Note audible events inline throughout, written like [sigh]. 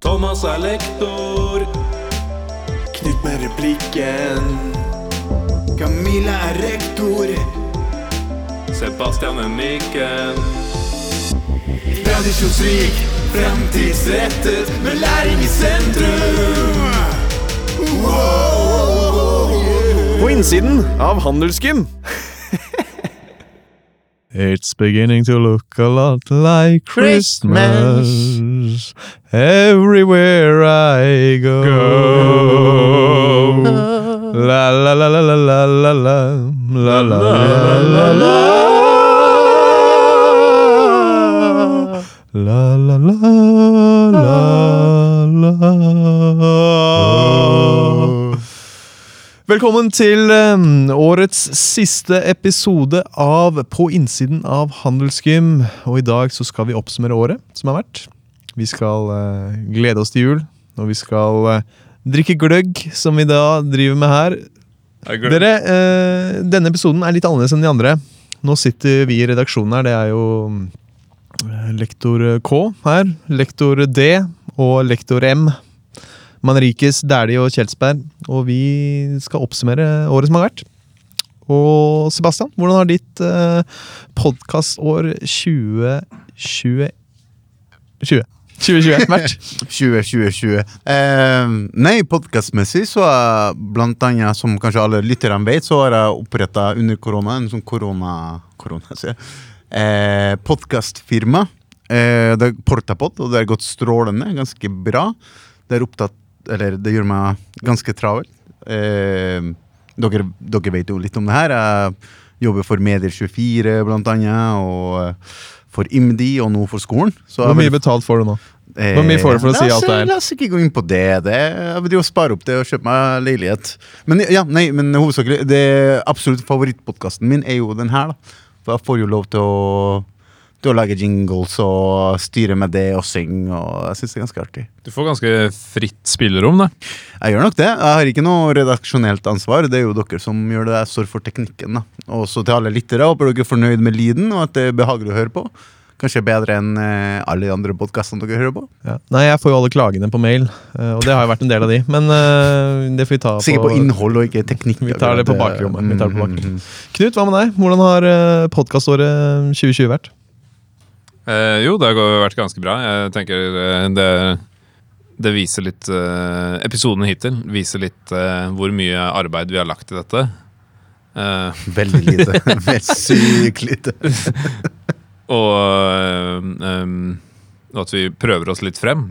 Thomas er lektor. Knut med replikken. Camilla er rektor. Sebastian er mikken. Tradisjonsrik, fremtidsrettet, med læring i sentrum. På innsiden av Handelsgym. It's beginning to look a lot like Christmas, everywhere I go. La la la la la la la la la la la la La la la la la Velkommen til eh, årets siste episode av På innsiden av Handelsgym. Og i dag så skal vi oppsummere året som har vært. Vi skal eh, glede oss til jul, og vi skal eh, drikke gløgg, som vi da driver med her. Dere, denne episoden er litt annerledes enn de andre. Nå sitter vi i redaksjonen her. Det er jo lektor K her, lektor D og lektor M. Manrikes, Dæhlie og Kjelsberg. Og vi skal oppsummere året som har vært. Og Sebastian, hvordan har ditt eh, podkastår 2020 20. 2021 vært? [laughs] 2020. Eh, nei, podkastmessig så er blant annet, som kanskje alle lytterne vet, så har jeg oppretta under korona en sånn korona... korona eh, Podkastfirma. Eh, det er Portapod, og det har gått strålende. Ganske bra. Det er opptatt Eller det gjør meg ganske travel. Eh, dere, dere vet jo litt om det her. Jeg jobber for Medier24, blant annet, og eh, for IMDi, og nå for skolen. Så Hvor mye betalt får du nå? Hvor mye får du for å Eh, si alt det her? La oss ikke gå inn på det. det jeg vil jo spare opp det og kjøpe meg leilighet. Men ja, nei, men hovedsakelig det absolutt favorittpodkasten min er jo den her. da For jeg får jo lov til å Til å lage jingles og styre med det og synger. Og jeg synes det er ganske artig. Du får ganske fritt spillerom, da. Jeg gjør nok det. Jeg har ikke noe redaksjonelt ansvar. Det er jo dere som gjør det. Jeg står for teknikken. da Og så til alle lyttere, håper dere er fornøyd med lyden, og at det er behagelig å høre på. Kanskje bedre enn eh, alle de andre podkastene dere hører på. Ja. Nei, jeg får jo alle klagene på mail, eh, og det har jo vært en del av de. Men eh, det får vi ta på Sikkert på innhold og ikke teknikk. Vi tar det på bakrommet. Mm, bakrommet. mm, mm. Knut, hva med deg? Hvordan har podkaståret 2020 vært? Eh, jo, det har vært ganske bra. Jeg tenker eh, det, det viser litt eh, Episoden hittil viser litt eh, hvor mye arbeid vi har lagt i dette. Eh, [laughs] Veldig lite. [laughs] Veldig sykt lite. og, em, at vi prøver oss litt frem.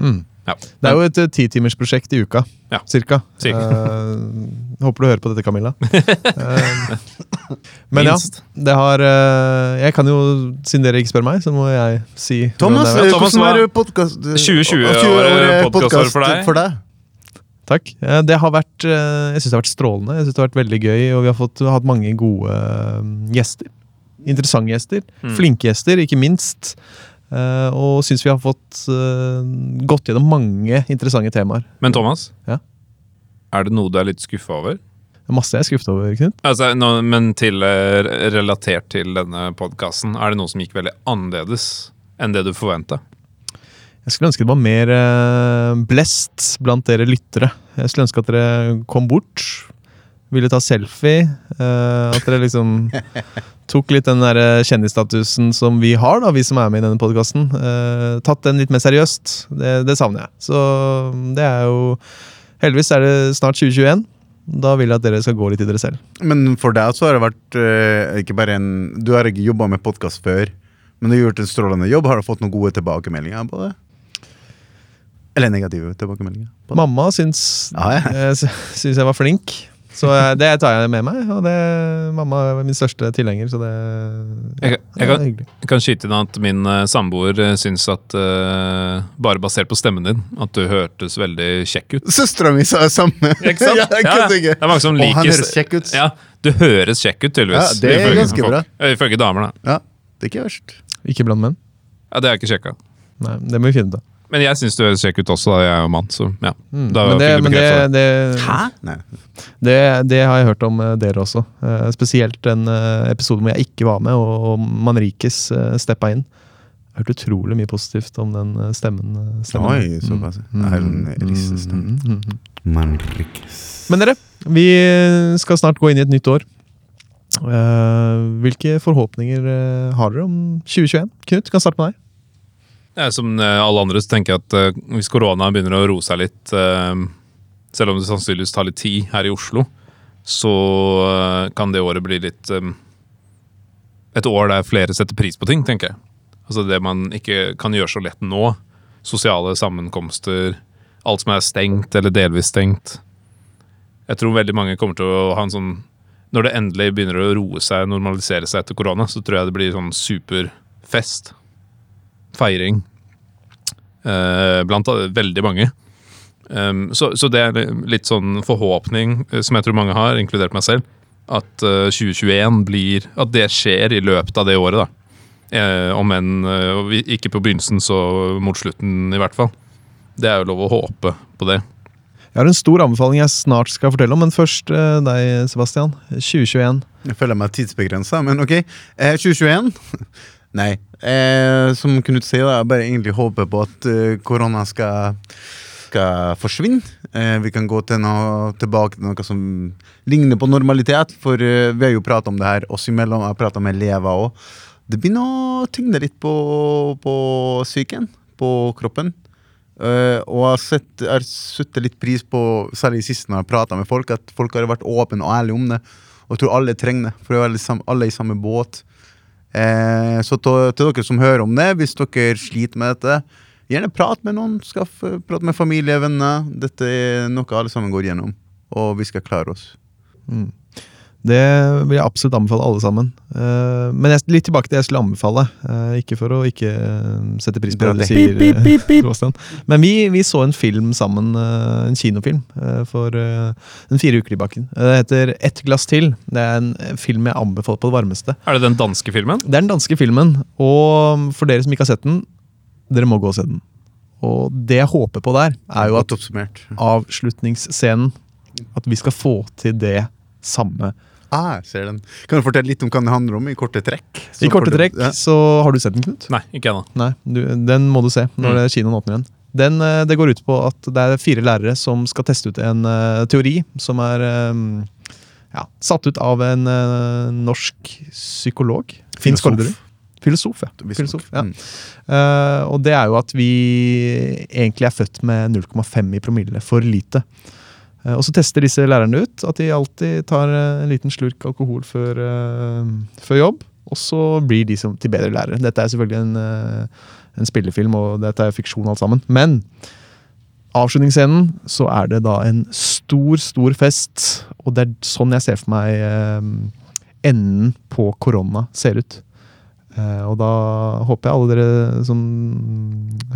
Mm. Ja. Det er jo et titimersprosjekt i uka, Ja. cirka. Cirka. Uh, håper du hører på dette, Camilla. uh, [laughs] men ja, det har uh, Jeg kan jo, siden dere ikke spør meg, så må jeg si Thomas, det eh. Thomas, hvordan er podkast... 2020-året podcastår for deg? For deg? Takk. Eh, Det har vært, eh, jeg syns det har vært strålende. Jeg synes det har vært veldig gøy, og vi har fått, hatt mange gode eh, gjester. Interessante gjester. Mm. Flinke gjester, ikke minst. Eh, og syns vi har fått eh, gått gjennom mange interessante temaer. Men Thomas, Ja? er det noe du er litt skuffa over? Er Masse jeg er skuffet over, Knut. Altså, no, men til, eh, relatert til denne podkasten, er det noe som gikk veldig annerledes enn det du forventa? Jeg skulle ønske det var mer blest blant dere lyttere. Jeg skulle ønske at dere kom bort, ville ta selfie. at dere liksom tok litt den der eh, kjendisstatusen som vi har, da, vi som er med i denne podkasten. tatt den litt mer seriøst. Det, det savner jeg. Så det er jo Heldigvis er det snart 2021. Da vil jeg at dere skal gå litt i dere selv. Men for deg så har det vært eh, ikke bare en Du har ikke jobba med podkast før, men du har gjort en strålende jobb. Har du fått noen gode tilbakemeldinger på det? Eller negative tilbakemeldinger? Mamma syns, Ja, ja. eh, syns jeg var flink. Så eh, det tar jeg med meg. Og det, mamma er min største tilhenger, så det, Jeg, jeg, det er kan, hyggelig. jeg kan skyte inn at min eh, samboer uh, syns at uh, Bare basert på stemmen din, at du hørtes veldig kjekk ut. Søstera mi sa det samme! [laughs] Ikke sant? ja, jeg Ja. Det er mange som Og han høres kjekk ut. Ja, du høres kjekk ut, tydeligvis. Ja, det er ifølge ganske folk. bra. Ja, Ifølge damer, da. Ja, det er ikke verst. Ikke blant menn. Ja, Det er ikke sjekka. Nei, det må vi finne ut av. Men jeg syns du høres kjekk ut også, da jeg er jo mann. Så ja. Mm. Da Men, det, men det, det. det, Hæ? Nei. det, det har jeg hørt om eh, dere også. Uh, spesielt den uh, episoden hvor jeg ikke var med, og, og Manrikes uh, steppa inn. Jeg har hørt utrolig mye positivt om den eh, stemmen. eh, stemmen. Oi, såpass. Det er en rissestemme. mm, mm, mm. Men dere, vi skal snart gå inn i et nytt år. Uh, hvilke forhåpninger eh, har dere om 2021? Knut, kan starte med deg. Ja, som eh, alle andre så tenker jeg at eh, hvis korona begynner å roe seg litt, eh, selv om det sannsynligvis tar litt tid her i Oslo, så kan det året bli litt Et år der flere setter pris på ting, tenker jeg. Altså det man ikke kan gjøre så lett nå. Sosiale sammenkomster, alt som er stengt eller delvis stengt. Jeg tror veldig mange kommer til å ha en sånn Når det endelig begynner å roe seg, normalisere seg etter korona, så tror jeg det blir sånn superfest feiring eh, blant veldig mange. Um, så, så det er litt sånn forhåpning eh, som jeg tror mange har, inkludert meg selv, at uh, 2021 blir At det skjer i løpet av det året, da. Eh, om enn uh, ikke på begynnelsen, så mot slutten, i hvert fall. Det er jo lov å håpe på det. Jeg har en stor anbefaling jeg snart skal fortelle om, men først uh, deg, Sebastian. 2021. Jeg føler meg tidsbegrensa, men ok. Eh, 2021? [laughs] Nei. Eh, som Knut sier, jeg bare egentlig håper på at eh, korona skal, skal forsvinne. Eh, vi kan gå til noe, tilbake til noe som ligner på normalitet. For eh, vi har jo prata om det her oss imellom. Jeg har prata med elever òg. Det begynner å tygne litt på, på psyken, på kroppen. Uh, og jeg har satt litt pris på, særlig sist når jeg prata med folk, at folk har vært åpne og ærlige om det. Og jeg tror alle trenger det, for vi er alle i samme båt. Eh, så til, til dere som hører om det, hvis dere sliter med dette, gjerne prat med noen. Skaff, prat med familie, venner. Dette er noe alle sammen går gjennom, og vi skal klare oss. Det vil jeg absolutt anbefale alle sammen. Eh, men jeg, litt tilbake til det jeg skulle anbefale. eh, ikke for å ikke eh, sette pris på det du sier, beep, beep, beep. Men vi, vi så en film sammen, en kinofilm, for en fire uker tilbake. Det heter Ett glass til. Det er en film jeg anbefaler på det varmeste. Er det den danske filmen? Det er den danske filmen, og for dere som ikke har sett den, dere må gå og se den. Og det jeg håper på der, er jo at avslutningsscenen At vi skal få til det samme. Ah, jeg ser den. Kan du fortelle litt om hva den handler om, i korte trekk? Så I korte trekk Ja. så har du sett den, Knut? Nei, ikke ennå. Den må du se når Mm. kinoen åpner igjen. Den, eh, det går ut på at det er fire lærere som skal teste ut en uh, teori som er um, ja, satt ut av en uh, norsk psykolog. Filosof. Filosof, ja. Filosof, ja. Mm. Uh, og det er jo at vi egentlig er født med 0,5 i promille for lite. Eh, og så tester disse lærerne ut at de alltid tar eh, en liten slurk alkohol før, eh, før jobb. Og så blir de som, til bedre lærere. Dette er selvfølgelig en, en spillefilm, og dette er fiksjon alt sammen. Men avslutningsscenen så er det da en stor, stor fest. Og det er sånn jeg ser for meg enden på korona ser ut. Og da håper jeg alle dere som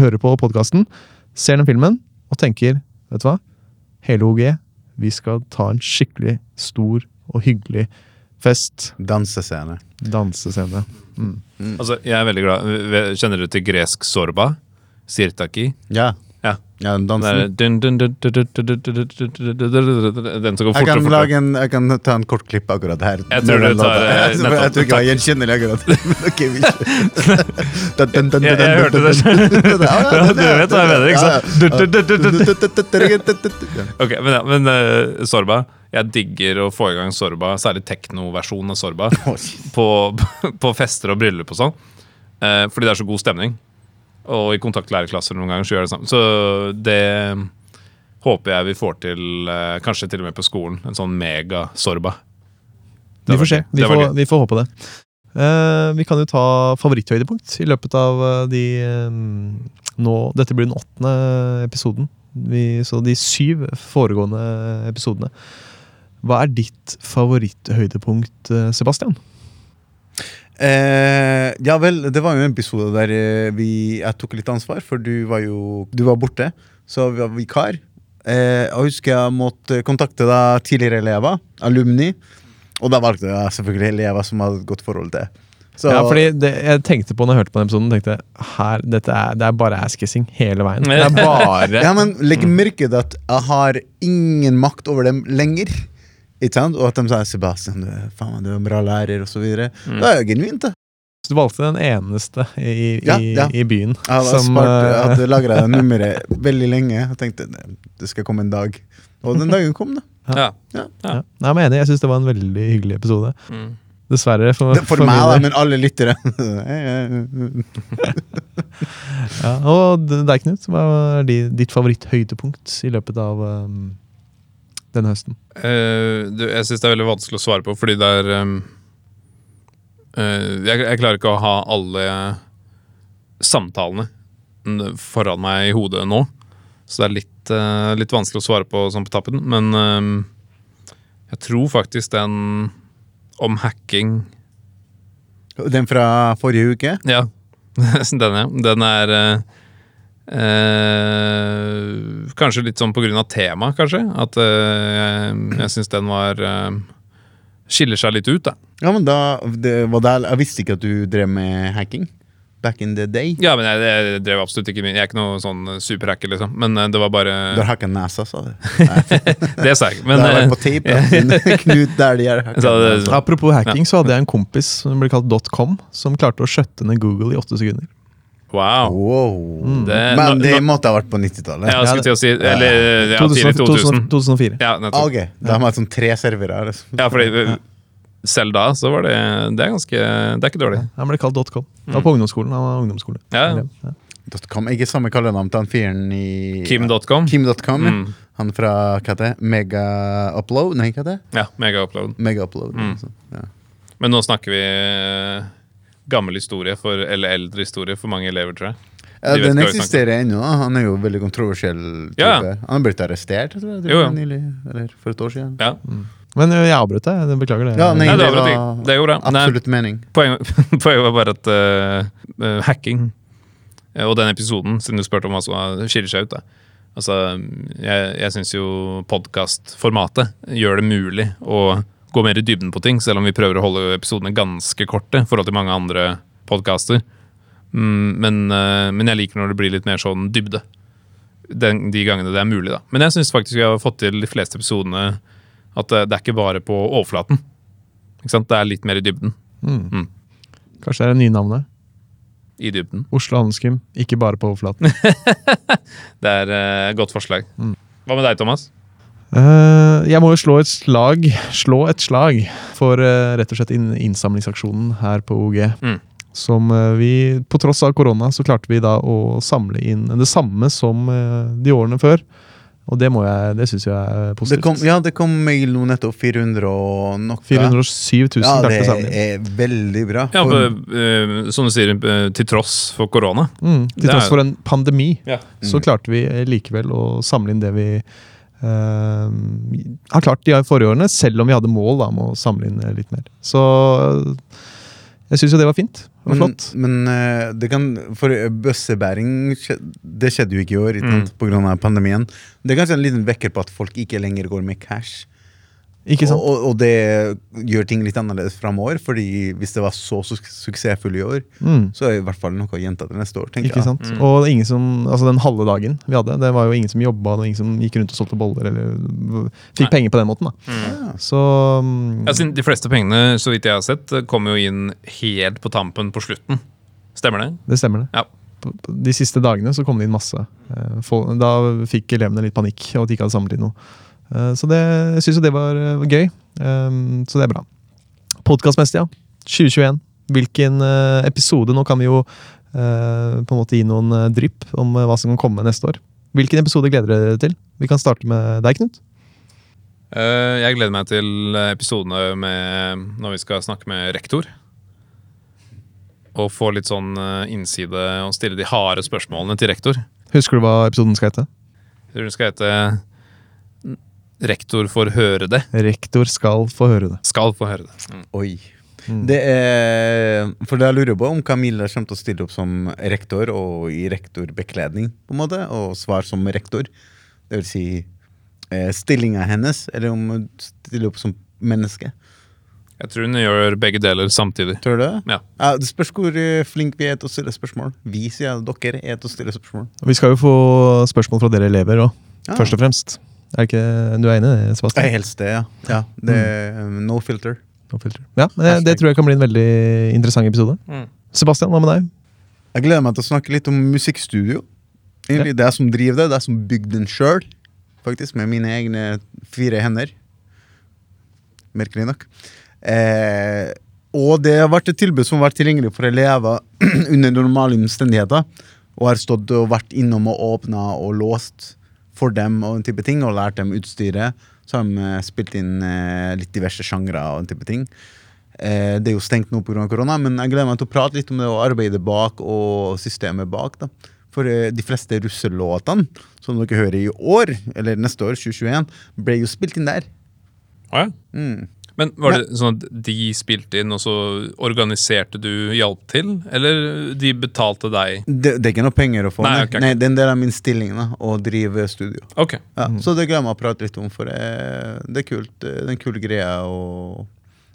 hører på podkasten, ser den filmen og tenker Vet du hva? Hele OG, vi skal ta en skikkelig stor og hyggelig fest. Dansescene. Dansescene. Mm. Altså, jeg er veldig glad Kjenner du til gresk sorba? Sirtaki? Ja. Ja, den dansen. Den, som går fortere og fortere. Jeg kan ta en kort klipp akkurat her. Jeg tror du tar Jeg tror ikke jeg er gjenkjennelig akkurat. Jeg hørte det selv. Du vet hva jeg mener, ikke sant? Ok, Men Sorba jeg digger å få i gang Sorba, særlig teknoversjonen av Sorba, på, på fester og bryllup og sånn. Fordi det er så god stemning. Og i kontaktlærerklasser noen ganger så gjør det samme. Så det håper jeg vi får til, eh, kanskje til og med på skolen. En sånn mega-Sorba. Vi får se. Vi får, vi får håpe det. Uh, vi kan jo ta favoritthøydepunkt i løpet av eh, de um, nå, Dette blir den åttende episoden. Vi, så de syv foregående episodene. Hva er ditt favoritthøydepunkt, Sebastian? Eh, ja vel, det var jo en episode der eh, vi, jeg tok litt ansvar, for du var jo du var borte. Så vi var vikar. Eh, jeg husker jeg måtte kontakte da tidligere elever, alumni. Og da valgte jeg selvfølgelig elever som hadde et godt forhold til. Så, Ja, fordi det, Jeg tenkte på når jeg hørte på den episoden, tenkte her, dette er, det er bare ass-kissing hele veien. Det er [laughs] bare ja, men legg merke til at jeg har ingen makt over dem lenger. Ikke sant? Og at de sier 'Sebastian, du er, faen, du er en bra lærer', osv. Det er jeg genuint, det. Så du valgte den eneste i, i, Ja, ja. i byen Ja, som spart, jeg eh, hadde lagra [laughs] nummeret veldig lenge. Jeg tenkte det skal komme en dag. Og den dagen kom, da. Ja. ja. Nei, Jeg mener, enig, jeg syns det var en veldig hyggelig episode. Mm. Dessverre. For, For for meg, da, men alle lyttere. [laughs] [laughs] Ja, og deg, Knut, hva er ditt ditt favoritthøydepunkt i løpet av um, denne høsten? Uh, du, jeg syns det er veldig vanskelig å svare på, fordi det er um, uh, jeg, jeg klarer ikke å ha alle samtalene foran meg i hodet nå. Så det er litt, uh, litt vanskelig å svare på sånn på tappen. Men um, jeg tror faktisk den om hacking Den fra forrige uke? Ja, [laughs] den, ja. Den er eh, eh, Kanskje litt sånn på grunn av temaet, kanskje. At eh, jeg, jeg syns den var eh, Skiller seg litt ut, da. Ja, men da det var der, Jeg visste ikke at du drev med hacking. Back in the day. Ja, men jeg, jeg drev absolutt ikke min Jeg er ikke noe sånn superhacker, liksom. Men eh, det var bare Du har hacka nesa, sa du. [laughs] Det sa jeg ikke. Men det har eh, vært på tape. da. [laughs] Knut der de. Apropos hacking, så hadde jeg en kompis som ble kalt .com, som klarte å skjøtte ned Google i åtte sekunder. Wow. Wow. Det, Men det nå- måtte ha vært på 90-tallet. Ja, skulle til å si Eller ja, 2000, 2000. 2004. Ja, Ah, nettopp. ok, Da har man sånn tre servere. Liksom. Ja, fordi ja. selv da så var det Det er ganske Det er ikke dårlig. Han ble kalt .com. Det var på ungdomsskolen. Han var ungdomsskole. Ja. Ja. .com, Ikke samme kallenavn til han fyren i Kim.com. Kim.com, ja. Mm. Han fra hva heter det? Mega-upload? Nei, hva heter det? Ja, mega-upload. Mega-upload. Mm. altså. Ja. Men nå snakker vi eh, gammel historie, for, eller eldre historie, for mange elever, tror jeg. Ja, De den eksisterer ennå. Han er jo veldig kontroversiell. type. Ja. Han har blitt arrestert tror jeg, Jo, nylig, eller for et år siden. Ja. Men jeg avbrøt deg. jeg Beklager det. Ja, nei, Nei, det, det var, det bra. Nei, Absolutt mening. poenget, [laughs] poenget var bare at eh, eh, hacking eh, og den episoden, siden du spurte om hva som skiller seg ut da. Altså, jeg, jeg syns jo podkastformatet gjør det mulig å gå mer i dybden på ting, selv om vi prøver å holde episodene ganske korte i forhold til mange andre podkaster. Mm, men, eh, men jeg liker når det blir litt mer sånn dybde. Den, de gangene det er mulig, da. Men jeg syns faktisk vi har fått til de fleste episodene at det, det er ikke bare på overflaten. Ikke sant? Det er litt mer i dybden. Mm. Kanskje det er det nye navnet. I dybden. Oslo Handelsgym, ikke bare på overflaten. [laughs] Det er et godt forslag. Hva med deg, Thomas? Eh, jeg må jo slå et slag Slå et slag for eh, rett og slett inn, innsamlingsaksjonen her på OG. Mm. Som eh, vi, på tross av korona, så klarte vi da å samle inn det samme som de årene før. Og det må jeg, det syns jeg er Det positivt. kom, ja, det kom mail nå nettopp. 400 og noe. 407 000 Ja, klarte det å samle inn. er veldig bra. Ja, For- Som du sier, til tross for korona. Mm, til tross er- for en pandemi, Ja. så Mm. klarte vi likevel å samle inn det vi har klart de forrige årene, selv om vi hadde mål da, om å samle inn eh, litt mer. Så eh, jeg syns jo det var fint Det var flott. men men det kan For eh, bøssebæring Det skjedde jo ikke i år mm. pga. på grunn av pandemien. Det er kanskje en liten vekker på at folk ikke lenger går med cash. Ikke sant? Og, og, det gjør ting litt annerledes framover. Fordi hvis det var så su suksessfull i år, Mm, så er det i hvert fall noe å gjenta til neste år. tenker ikke jeg. sant? Og ingen som, altså den halve dagen vi hadde, det var jo ingen som jobba, ingen som gikk rundt og solgte boller eller fikk Nei. penger på den måten. da. Ja. Så um, Ja, de fleste pengene, så vidt jeg har sett, kommer jo inn helt på tampen på slutten. Stemmer det? det stemmer, det. Ja. De siste dagene så kom det inn masse. Eh, Da fikk elevene litt panikk og at de ikke hadde samlet inn noe. Eh, Så det, jeg syns jo det var eh, gøy. Eh, Så det er bra. Podkastmessig, ja. 2021. Hvilken eh, episode Nå kan vi jo på en måte gi noen drypp om hva som kan komme neste år. Hvilken episode gleder dere dere til? Vi kan starte med deg, Knut. Jeg gleder meg til episodene med når vi skal snakke med rektor. Og få litt sånn innside og stille de harde spørsmålene til rektor. Husker du hva episoden skal hete? Jeg tror den skal hete Rektor får høre det. Rektor skal få høre det. Skal få høre det. Mm. Oi. Mm. Det er, for jeg lurer på om Camilla kommer til å stille opp som rektor og i rektorbekledning, på en måte, og svar som rektor. Det vil si eh, stillinga hennes, eller om hun stiller opp som menneske. Jeg tror hun gjør begge deler samtidig. Tror du det? Ja. Ja, det spørs hvor eh, flink vi er til å stille spørsmål. Vi sier dere er til å stille spørsmål. Vi skal jo få spørsmål fra dere elever òg, Ja. først og fremst. Er ikke, du er enig i det, Jeg Sebastian? er helst det, ja. ja det er no filter. No filter. Ja, men det, det tror jeg kan bli en veldig interessant episode. Mm. Sebastian, hva med deg? Jeg gleder meg til å snakke litt om musikkstudio. Egentlig Det er jeg som driver det. Det er jeg som bygde den sjøl, faktisk, med mine egne fire hender. Merkelig nok. Eh, og det har vært et tilbud som har vært tilgjengelig for elever [clears throat] under normale omstendigheter. Og har stått og vært innom og åpna og låst for dem og den type ting, og lært dem utstyret. Så har de eh, spilt inn eh, litt diverse sjangre og den type ting. Eh, det er jo stengt nå pga. korona, men jeg gleder meg til å prate litt om det og arbeide bak og systemet bak. da. For de fleste russelåtene som dere hører i år, eller neste år, 2021, ble jo spilt inn der. Ja. Mm. Men var det sånn at de spilte inn, og så organiserte du hjalp til? Eller de betalte deg? Det, det er ikke noe penger å få. Nei, okay, ok. Nei, det er en del av min stilling da, å drive studio. Okay. Ja, Så det glemmer jeg å prate litt om, for det, det er kult. Det er en kul greie. Og,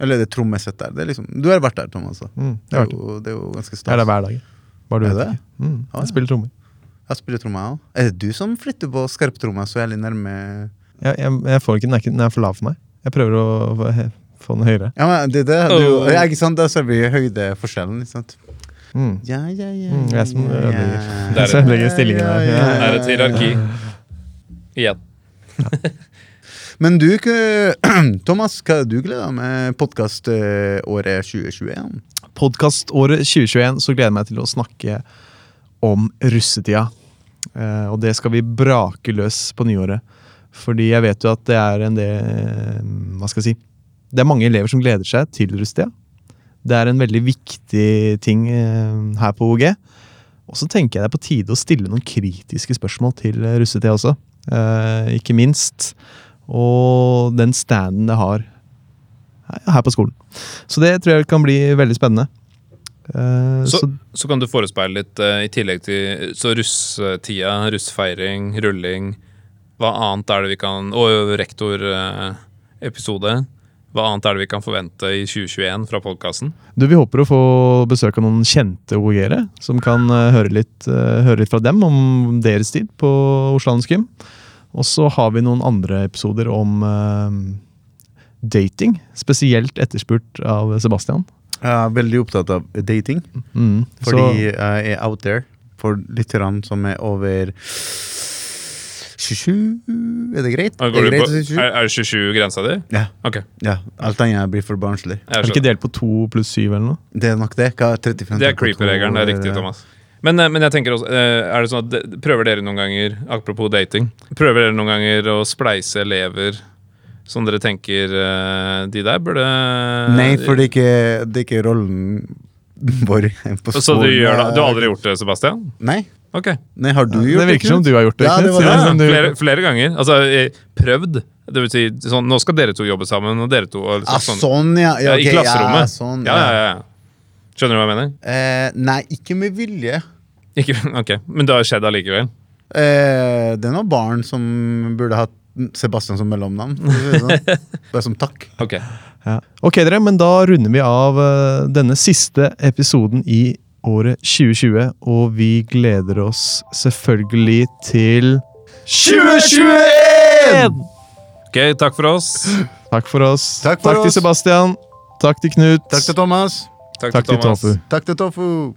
eller det trommesettet der. Det er liksom, du har vært der, Thomas. Mm, Det har er jo, det er jo ganske Jeg er der hver dag. Bare du Er det? Mm, Ah, ja. jeg spiller trommer. Jeg spiller trommer, jeg òg. Er det du som flytter på skarptromma så jævlig nærme Ja, jeg, jeg får ikke, den er ikke, den er for lav for meg. Jeg prøver å få- den høyere. Ja, men det, det, det, er Oh. ja, ikke sant? Da ser vi høydeforskjellen. Ikke sant? Mm. Ja, ja, ja, Mm, jeg som ødelegger. [laughs] Det er stillingen der. Ja, ja, Det er et ja, hierarki. Igjen. [laughs] Men du, [clears throat] Thomas, hva er det du gleder deg med podkaståret 2021? Podkaståret 2021 så gleder jeg meg til å snakke om russetida. Eh, og det skal vi brake løs på nyåret. Fordi jeg vet jo at det er en del eh, Hva skal jeg si? Det er mange elever som gleder seg til russetida. Det er en veldig viktig ting eh, her på OG. Og så tenker jeg det er på tide å stille noen kritiske spørsmål til eh, russetida også. Eh, ikke minst. Og den standen det har her- på skolen. Så det tror jeg kan bli veldig spennende. Eh, Så, så, så kan du forespeile litt, eh, i tillegg til så russetida, russfeiring, rulling Hva annet er det vi kan Og rektorepisode. Hva annet er det vi kan forvente i 2021 fra podkasten? vi håper å få besøk av noen kjente OG-ere, som kan eh, høre, litt, eh, høre litt fra dem om deres tid på Oslo gym. Og så har vi noen andre episoder om uh, dating, spesielt etterspurt av Sebastian. Jeg er veldig opptatt av dating, Mm, fordi så, jeg er out there for lytterne som er over 27 Er det greit? Er, det greit på, 27? er, er 27 grensa di? Ja. Ok. ja. Alt annet blir for barnslig. Har er det ikke delt på 2 pluss 7 eller noe? Det er nok det. Hva er 35 Det er creeper-regelen. Det er riktig, Thomas. Men, eh, men jeg tenker også, eh, er det sånn at prøver dere noen ganger, apropos dating, prøver dere noen ganger å spleise elever som dere tenker eh, De der burde Nei, for det er ikke, det er ikke rollen vår på skolen. Så du gjør det? Du har aldri gjort det, Sebastian? Nei. Ok. Nei, har du gjort det virker som du har gjort det. Ja, det var det. Ja, flere, flere ganger. Altså, eh, prøvd. Det vil si, sånn, nå skal dere to jobbe sammen, og dere to og Ah, sånn, sånn, ja. ja okay, I klasserommet. Ja, sånn, ja, ja, ja. Skjønner du hva jeg mener? Eh, nei, ikke med vilje. Ikke, [laughs] ok, Men det har skjedd allikevel? Eh, det er noen barn som burde hatt Sebastian som mellomnavn. det sånn. [laughs] Bare som takk. Ok. Ja. Ok, dere, men da runder vi av eh, denne siste episoden i året 2020, og vi gleder oss selvfølgelig til 2021! Ok, takk for oss. Takk for oss. Takk for til oss. Sebastian. Takk til Knut. Takk til Thomas. Takk, Takk til Thomas. Tofu. Takk til Tofu.